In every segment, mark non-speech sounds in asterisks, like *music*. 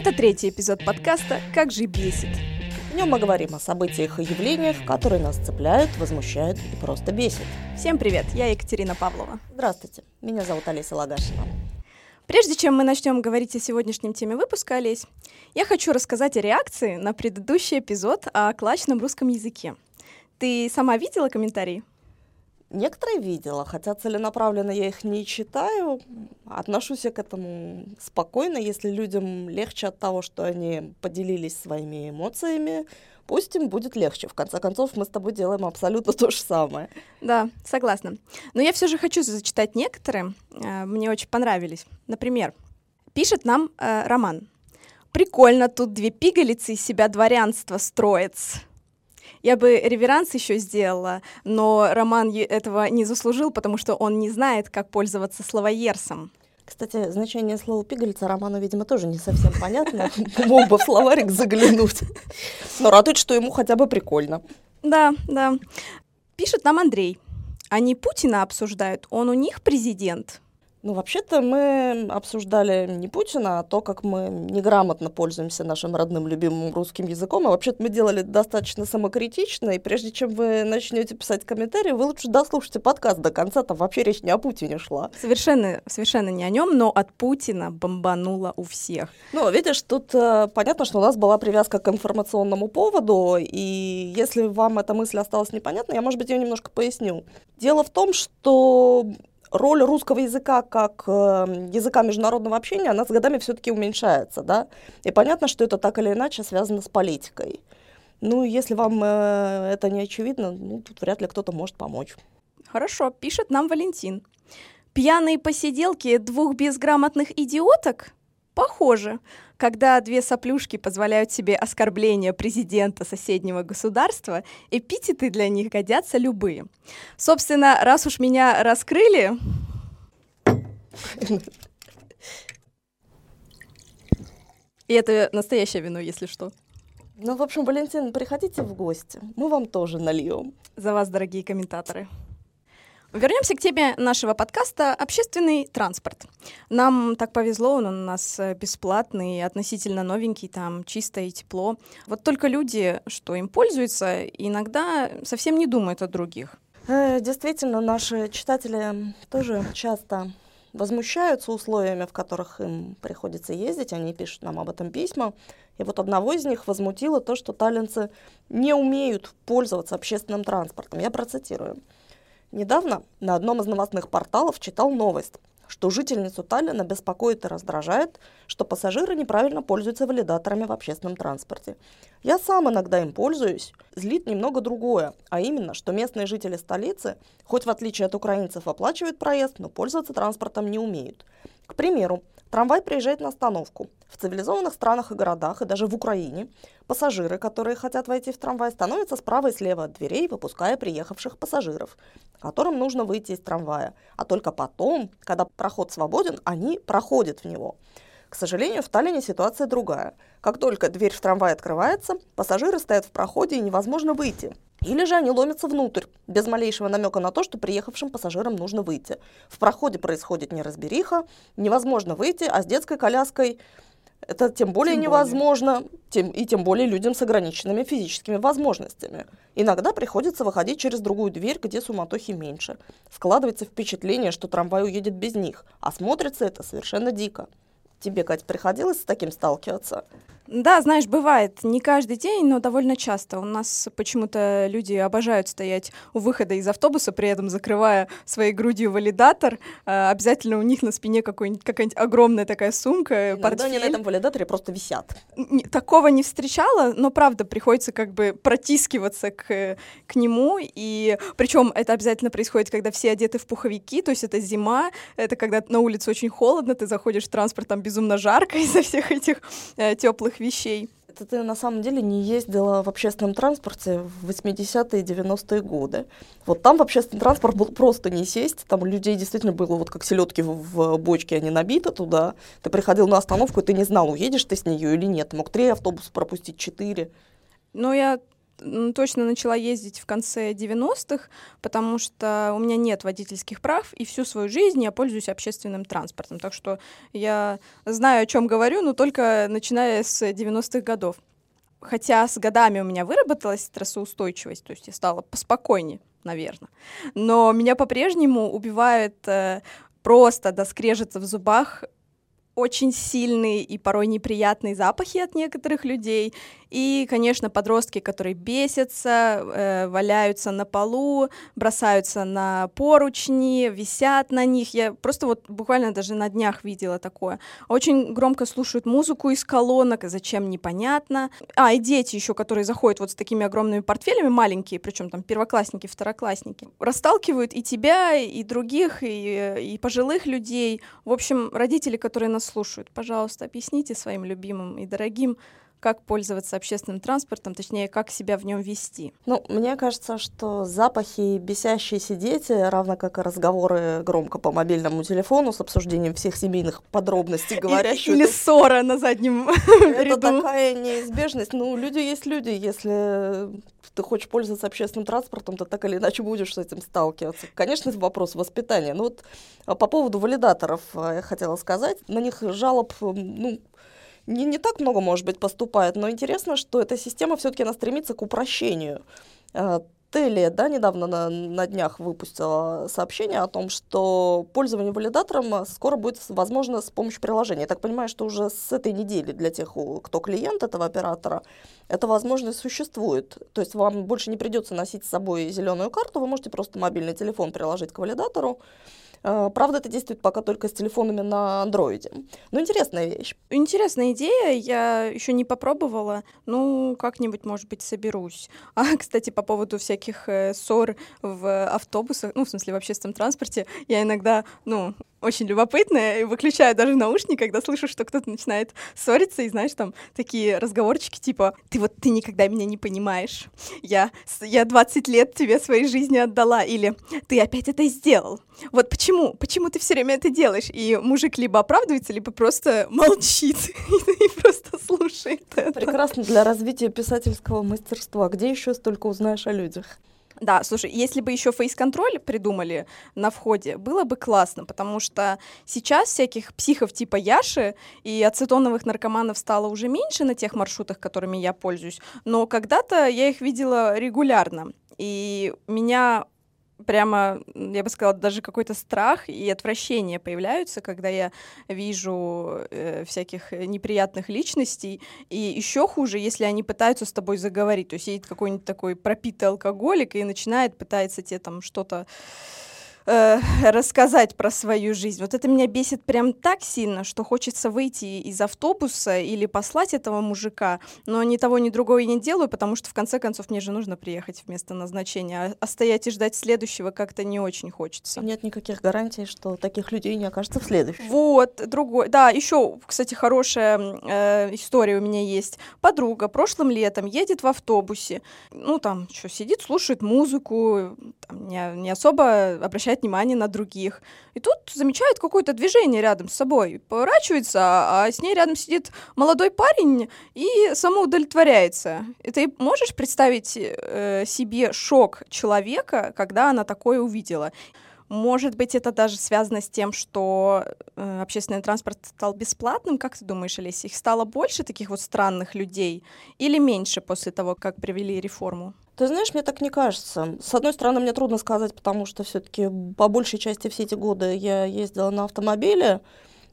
Это третий эпизод подкаста «Как же бесит». В нем мы говорим о событиях и явлениях, которые нас цепляют, возмущают и просто бесят. Всем привет, я Екатерина Павлова. Здравствуйте, меня зовут Олеся Лагашина. Прежде чем мы начнем говорить о сегодняшнем теме выпуска, Олесь, я хочу рассказать о реакции на предыдущий эпизод о клачном русском языке. Ты сама видела комментарии? Некоторые видела, хотя целенаправленно я их не читаю. Отношусь я к этому спокойно, если людям легче от того, что они поделились своими эмоциями, пусть им будет легче. В конце концов, мы с тобой делаем абсолютно *laughs* то же самое. Да, согласна. Но я все же хочу зачитать некоторые. Э, мне очень понравились. Например, пишет нам э, Роман. Прикольно, тут две пигалицы из себя дворянство строят. Я бы реверанс еще сделала, но Роман этого не заслужил, потому что он не знает, как пользоваться словоерсом. Кстати, значение слова «пигалица» Роману, видимо, тоже не совсем понятно. Мог бы в словарик заглянуть. Но радует, что ему хотя бы прикольно. Да, да. Пишет нам Андрей. Они Путина обсуждают, он у них президент. Ну, вообще-то мы обсуждали не Путина, а то, как мы неграмотно пользуемся нашим родным любимым русским языком. А вообще-то мы делали достаточно самокритично, и прежде чем вы начнете писать комментарии, вы лучше дослушайте подкаст до конца, там вообще речь не о Путине шла. Совершенно, совершенно не о нем, но от Путина бомбануло у всех. Ну, видишь, тут э, понятно, что у нас была привязка к информационному поводу, и если вам эта мысль осталась непонятна, я, может быть, ее немножко поясню. Дело в том, что роль русского языка как э, языка международного общения, она с годами все-таки уменьшается, да, и понятно, что это так или иначе связано с политикой. Ну, если вам э, это не очевидно, ну, тут вряд ли кто-то может помочь. Хорошо, пишет нам Валентин. Пьяные посиделки двух безграмотных идиоток? Похоже. Когда две соплюшки позволяют себе оскорбление президента соседнего государства, эпитеты для них годятся любые. Собственно, раз уж меня раскрыли... И это настоящее вино, если что. Ну, в общем, Валентин, приходите в гости. Мы вам тоже нальем. За вас, дорогие комментаторы. Вернемся к теме нашего подкаста «Общественный транспорт». Нам так повезло, он у нас бесплатный, относительно новенький, там чисто и тепло. Вот только люди, что им пользуются, иногда совсем не думают о других. Э, действительно, наши читатели тоже часто возмущаются условиями, в которых им приходится ездить, они пишут нам об этом письма. И вот одного из них возмутило то, что таллинцы не умеют пользоваться общественным транспортом. Я процитирую. Недавно на одном из новостных порталов читал новость, что жительницу Таллина беспокоит и раздражает, что пассажиры неправильно пользуются валидаторами в общественном транспорте. Я сам иногда им пользуюсь. Злит немного другое, а именно, что местные жители столицы, хоть в отличие от украинцев оплачивают проезд, но пользоваться транспортом не умеют. К примеру, Трамвай приезжает на остановку. В цивилизованных странах и городах, и даже в Украине, пассажиры, которые хотят войти в трамвай, становятся справа и слева от дверей, выпуская приехавших пассажиров, которым нужно выйти из трамвая. А только потом, когда проход свободен, они проходят в него. К сожалению, в Таллине ситуация другая. Как только дверь в трамвай открывается, пассажиры стоят в проходе и невозможно выйти. Или же они ломятся внутрь, без малейшего намека на то, что приехавшим пассажирам нужно выйти. В проходе происходит неразбериха, невозможно выйти, а с детской коляской это тем более тем невозможно, более. Тем, и тем более людям с ограниченными физическими возможностями. Иногда приходится выходить через другую дверь, где суматохи меньше. Складывается впечатление, что трамвай уедет без них, а смотрится это совершенно дико. Тебе, Кать, приходилось с таким сталкиваться? Да, знаешь, бывает. Не каждый день, но довольно часто. У нас почему-то люди обожают стоять у выхода из автобуса, при этом закрывая своей грудью валидатор. А, обязательно у них на спине какая-нибудь огромная такая сумка, Иногда портфель. они на этом валидаторе просто висят. Такого не встречала, но правда приходится как бы протискиваться к, к нему. И причем это обязательно происходит, когда все одеты в пуховики, то есть это зима, это когда на улице очень холодно, ты заходишь в транспорт, там безумно жарко *laughs* из-за всех этих э, теплых вещей. Это ты на самом деле не ездила в общественном транспорте в 80-е и 90-е годы. Вот там в общественный транспорт был просто не сесть, там людей действительно было вот как селедки в, в бочке, они набиты туда. Ты приходил на остановку, и ты не знал, уедешь ты с нее или нет. Мог три автобуса пропустить, четыре. Ну, я точно начала ездить в конце 90-х, потому что у меня нет водительских прав, и всю свою жизнь я пользуюсь общественным транспортом. Так что я знаю, о чем говорю, но только начиная с 90-х годов. Хотя с годами у меня выработалась стрессоустойчивость, то есть я стала поспокойнее, наверное. Но меня по-прежнему убивает э, просто до скрежета в зубах очень сильные и порой неприятные запахи от некоторых людей. И, конечно, подростки, которые бесятся, э, валяются на полу, бросаются на поручни, висят на них. Я просто вот буквально даже на днях видела такое. Очень громко слушают музыку из колонок, зачем непонятно. А, и дети еще, которые заходят вот с такими огромными портфелями, маленькие, причем там первоклассники, второклассники, расталкивают и тебя, и других, и, и пожилых людей. В общем, родители, которые нас слушают, пожалуйста, объясните своим любимым и дорогим, как пользоваться общественным транспортом, точнее, как себя в нем вести. Ну, мне кажется, что запахи бесящиеся дети, равно как и разговоры громко по мобильному телефону с обсуждением всех семейных подробностей, говорящих... Или *laughs* ссора на заднем ряду. Это такая неизбежность. Ну, люди есть люди. Если ты хочешь пользоваться общественным транспортом, то так или иначе будешь с этим сталкиваться. Конечно, это вопрос воспитания. Но вот а, по поводу валидаторов а, я хотела сказать. На них жалоб, ну, не, не так много, может быть, поступает, но интересно, что эта система все-таки она стремится к упрощению. Теле, да, недавно на, на днях выпустила сообщение о том, что пользование валидатором скоро будет возможно с помощью приложения. Я так понимаю, что уже с этой недели для тех, кто клиент этого оператора, эта возможность существует. То есть вам больше не придется носить с собой зеленую карту, вы можете просто мобильный телефон приложить к валидатору, правда, это действует пока только с телефонами на андроиде. Но интересная вещь. Интересная идея, я еще не попробовала. Ну, как-нибудь, может быть, соберусь. *laughs* А, кстати, по поводу всяких э, ссор в автобусах, ну, в смысле, в общественном транспорте, я иногда, ну, очень любопытная, и выключаю даже наушник, когда слышу, что кто-то начинает ссориться, и знаешь, там такие разговорчики типа «ты вот ты никогда меня не понимаешь, я, я 20 лет тебе своей жизни отдала», или «ты опять это сделал». Вот почему? Почему ты все время это делаешь? И мужик либо оправдывается, либо просто молчит *laughs* и просто слушает. Прекрасно для развития писательского мастерства. Где еще столько узнаешь о людях? Да, слушай, если бы еще фейс-контроль придумали на входе, было бы классно, потому что сейчас всяких психов типа Яши и ацетоновых наркоманов стало уже меньше на тех маршрутах, которыми я пользуюсь, но когда-то я их видела регулярно. И меня прямо, я бы сказала, даже какой-то страх и отвращение появляются, когда я вижу э, всяких неприятных личностей. И еще хуже, если они пытаются с тобой заговорить. То есть едет какой-нибудь такой пропитый алкоголик и начинает, пытается тебе там что-то э, рассказать про свою жизнь. Вот это меня бесит прям так сильно, что хочется выйти из автобуса или послать этого мужика, но ни того, ни другого я не делаю, потому что в конце концов мне же нужно приехать в место назначения, а, а стоять и ждать следующего как-то не очень хочется. Нет никаких гарантий, что таких людей не окажется в следующем. Вот, другой. Да, еще, кстати, хорошая э, история у меня есть. Подруга прошлым летом едет в автобусе, ну там что, сидит, слушает музыку, там, не, не особо обращает обращает внимание на других. И тут замечает какое-то движение рядом с собой, поворачивается, а с ней рядом сидит молодой парень и самоудовлетворяется. И ты можешь представить э, себе шок человека, когда она такое увидела? Может быть, это даже связано с тем, что э, общественный транспорт стал бесплатным. Как ты думаешь, Олеся, их стало больше таких вот странных людей или меньше после того, как привели реформу? Ты знаешь, мне так не кажется. С одной стороны, мне трудно сказать, потому что все-таки по большей части все эти годы я ездила на автомобиле.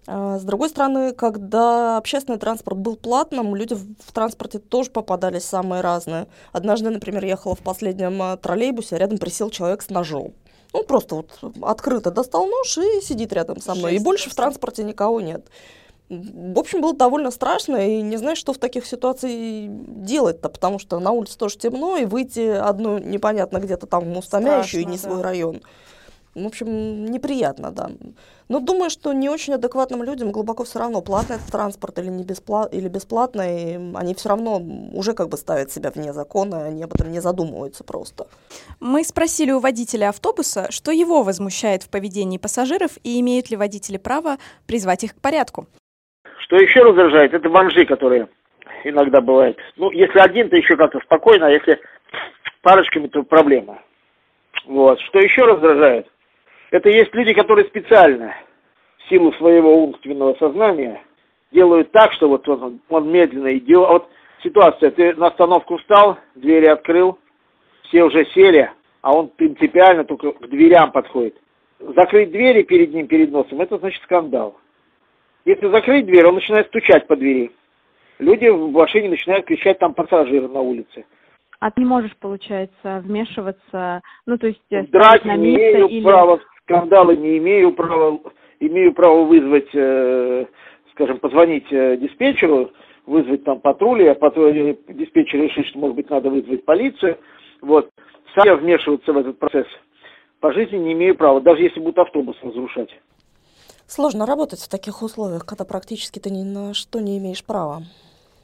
А с другой стороны, когда общественный транспорт был платным, люди в транспорте тоже попадались самые разные. Однажды, например, ехала в последнем а, троллейбусе, а рядом присел человек с ножом. Он просто вот открыто достал нож и сидит рядом со мной. Жесть, и больше просто. в транспорте никого нет. В общем, было довольно страшно, и не знаешь, что в таких ситуациях делать-то, потому что на улице тоже темно, и выйти одну непонятно где-то там в Мустаме, еще и не да. свой район. В общем, неприятно, да. Но думаю, что не очень адекватным людям глубоко все равно, платный этот транспорт или, не беспла или бесплатный, они все равно уже как бы ставят себя вне закона, они об этом не задумываются просто. Мы спросили у водителя автобуса, что его возмущает в поведении пассажиров и имеют ли водители право призвать их к порядку. Что еще раздражает, это бомжи, которые иногда бывают. Ну, если один, то еще как-то спокойно, а если парочками это проблема. Вот. Что еще раздражает? Это есть люди, которые специально, в силу своего умственного сознания, делают так, что вот он, он медленно идет. Вот ситуация, ты на остановку встал, двери открыл, все уже сели, а он принципиально только к дверям подходит. Закрыть двери перед ним, перед носом, это значит скандал. Если закрыть дверь, он начинает стучать по двери. Люди в машине начинают кричать там пассажиры на улице. А ты не можешь, получается, вмешиваться, ну, то есть... Э, Драть на не имею или... права, скандалы не имею права, имею право вызвать, э, скажем, позвонить э, диспетчеру, вызвать там патрули, а потом диспетчер решит, что, может быть, надо вызвать полицию. Вот. Сам я вмешиваться в этот процесс по жизни не имею права, даже если будут автобус разрушать. Сложно работать в таких условиях, когда практически ты ни на что не имеешь права.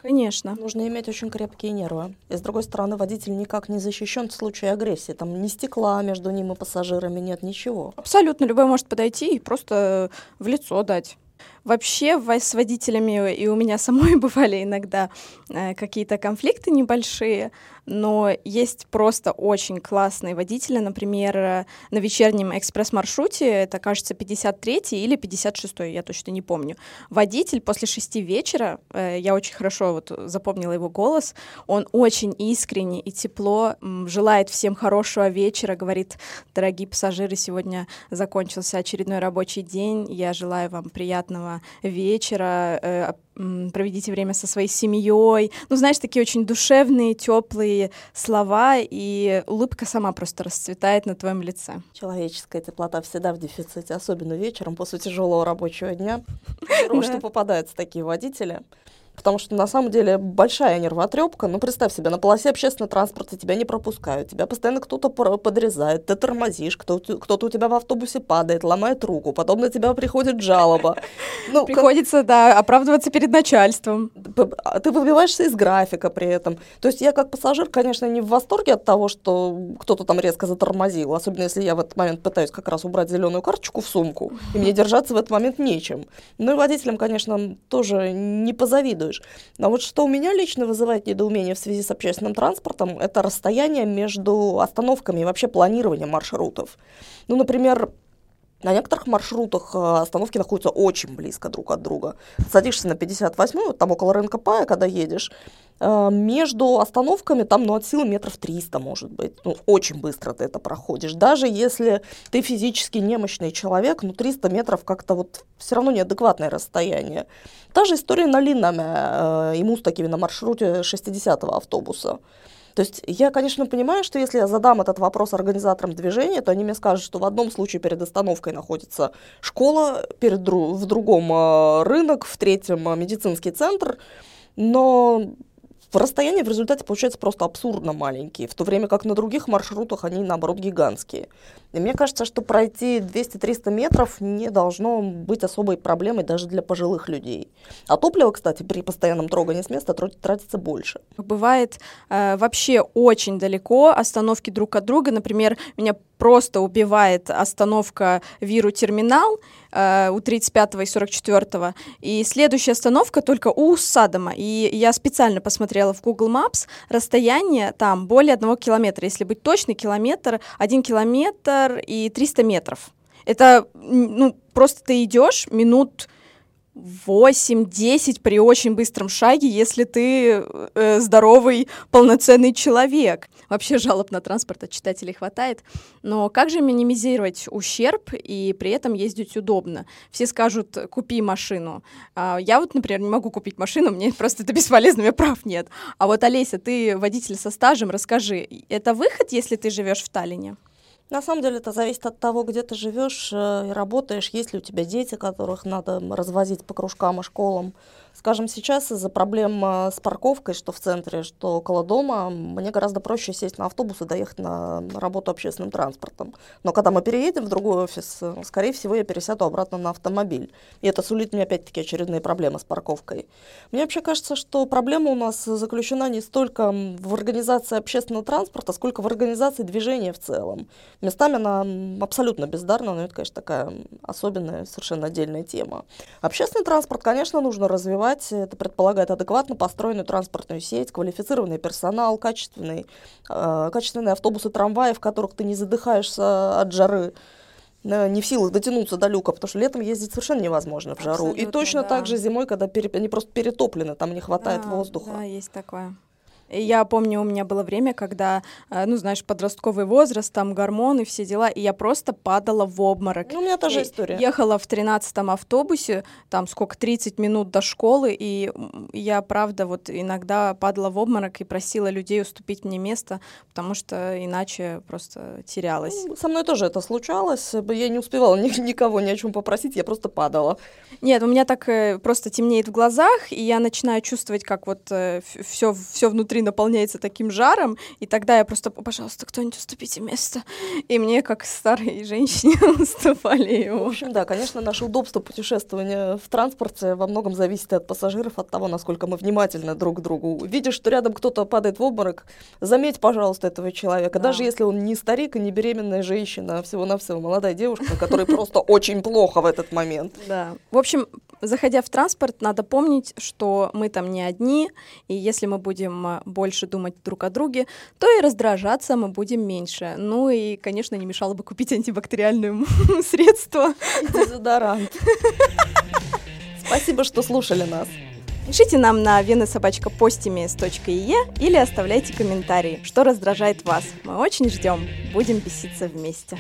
Конечно. Нужно иметь очень крепкие нервы. И с другой стороны, водитель никак не защищен в случае агрессии. Там ни стекла между ним и пассажирами нет, ничего. Абсолютно. Любой может подойти и просто в лицо дать. Вообще с водителями и у меня *laughs* самой бывали иногда э, какие-то конфликты небольшие, но есть просто очень классные водители, например, э, на вечернем экспресс-маршруте, это, кажется, 53-й или 56-й, я точно не помню. Водитель после шести вечера, э, я очень хорошо вот запомнила его голос, он очень искренне и тепло желает всем хорошего вечера, говорит, дорогие пассажиры, сегодня закончился очередной рабочий день, я желаю вам приятного вечера, э, проведите время со своей семьей. Ну, знаешь, такие очень душевные, теплые слова, и улыбка сама просто расцветает на твоем лице. Человеческая теплота всегда в дефиците, особенно вечером после тяжелого рабочего дня. *laughs* Что попадаются такие водители. Потому что на самом деле большая нервотрепка. Ну, представь себе, на полосе общественного транспорта тебя не пропускают, тебя постоянно кто-то подрезает, ты тормозишь, кто-то, кто-то у тебя в автобусе падает, ломает руку, потом на тебя приходит жалоба. *laughs* Ну, Приходится, как... да, оправдываться перед начальством. А ты выбиваешься из графика при этом. То есть я как пассажир, конечно, не в восторге от того, что кто-то там резко затормозил, особенно если я в этот момент пытаюсь как раз убрать зеленую карточку в сумку, и мне держаться в этот момент нечем. Ну и водителям, конечно, тоже не позавидую следуешь. Но вот что у меня лично вызывает недоумение в связи с общественным транспортом, это расстояние между остановками и вообще планирование маршрутов. Ну, например, на некоторых маршрутах э, остановки находятся очень близко друг от друга. Садишься на 58-ю, там около рынка Пая, когда едешь, э, между остановками там, ну, от силы метров 300, может быть. Ну, очень быстро ты это проходишь. Даже если ты физически немощный человек, ну, 300 метров как-то вот все равно неадекватное расстояние. Та же история на Линаме, э, ему с такими на маршруте 60-го автобуса. То есть я, конечно, понимаю, что если я задам этот вопрос организаторам движения, то они мне скажут, что в одном случае перед остановкой находится школа, перед в другом э, рынок, в третьем э, медицинский центр, но расстояние в результате получается просто абсурдно маленькие, в то время как на других маршрутах они, наоборот, гигантские. И мне кажется, что пройти 200-300 метров не должно быть особой проблемой даже для пожилых людей. А топливо, кстати, при постоянном трогании с места тратится больше. Бывает э, вообще очень далеко остановки друг от друга. Например, меня просто убивает остановка Виру терминал э, у 35 и 44. И следующая остановка только у Садома. И я специально посмотрела в Google Maps, расстояние там более одного километра. Если быть точный, километр, один километр и 300 метров. Это, ну, просто ты идешь минут 8-10 при очень быстром шаге, если ты э, здоровый, полноценный человек. Вообще жалоб на транспорт от читателей хватает. Но как же минимизировать ущерб и при этом ездить удобно? Все скажут, купи машину. А я вот, например, не могу купить машину, мне просто это бесполезно, у меня прав нет. А вот, Олеся, ты водитель со стажем, расскажи, это выход, если ты живешь в Таллине? На самом деле это зависит от того, где ты живешь э, и работаешь, есть ли у тебя дети, которых надо развозить по кружкам и школам. Скажем, сейчас из-за проблем э, с парковкой, что в центре, что около дома, мне гораздо проще сесть на автобус и доехать на работу общественным транспортом. Но когда мы переедем в другой офис, э, скорее всего, я пересяду обратно на автомобиль. И это сулит мне опять-таки очередные проблемы с парковкой. Мне вообще кажется, что проблема у нас заключена не столько в организации общественного транспорта, сколько в организации движения в целом. Местами она абсолютно бездарна, но это, конечно, такая особенная, совершенно отдельная тема. Общественный транспорт, конечно, нужно развивать переживать. Это предполагает адекватно построенную транспортную сеть, квалифицированный персонал, качественный, э, качественные автобусы, трамваи, в которых ты не задыхаешься от жары не в силах дотянуться до люка, потому что летом ездить совершенно невозможно в жару. Абсолютно, и точно да. так же зимой, когда пере... они просто перетоплены, там не хватает Да, воздуха. Да, есть такое. Я помню, у меня было время, когда, э, ну, знаешь, подростковый возраст, там гормоны, все дела, и я просто падала в обморок. Ну, у меня та же Я история. Ехала в 13-м автобусе, там сколько, 30 минут до школы, и я, правда, вот иногда падала в обморок и просила людей уступить мне место, потому что иначе просто терялась. Ну, Со мной тоже это случалось. Я не успевала ни- никого ни о чем попросить, я просто падала. Нет, у меня так э, просто темнеет в глазах, и я начинаю чувствовать, как вот все, все внутри наполняется таким жаром, и тогда я просто, пожалуйста, кто-нибудь уступите место. И мне, как старой женщине, *laughs* уступали В его. общем, да, конечно, наше удобство путешествования в транспорте во многом зависит от пассажиров, от того, насколько мы внимательны друг к другу. Видишь, что рядом кто-то падает в обморок, заметь, пожалуйста, этого человека. Да. Даже если он не старик и не беременная женщина, а всего-навсего молодая девушка, которой просто *laughs* очень плохо в этот момент. Да. В общем, заходя в транспорт, надо помнить, что мы там не одни, и если мы будем а, больше думать друг о друге, то и раздражаться мы будем меньше. Ну и, конечно, не мешало бы купить антибактериальное *laughs* средство. И дезодорант. Спасибо, что слушали нас. Пишите нам на венасобачкапостимес.ie или оставляйте комментарии, что раздражает вас. Мы очень ждем. Будем беситься вместе.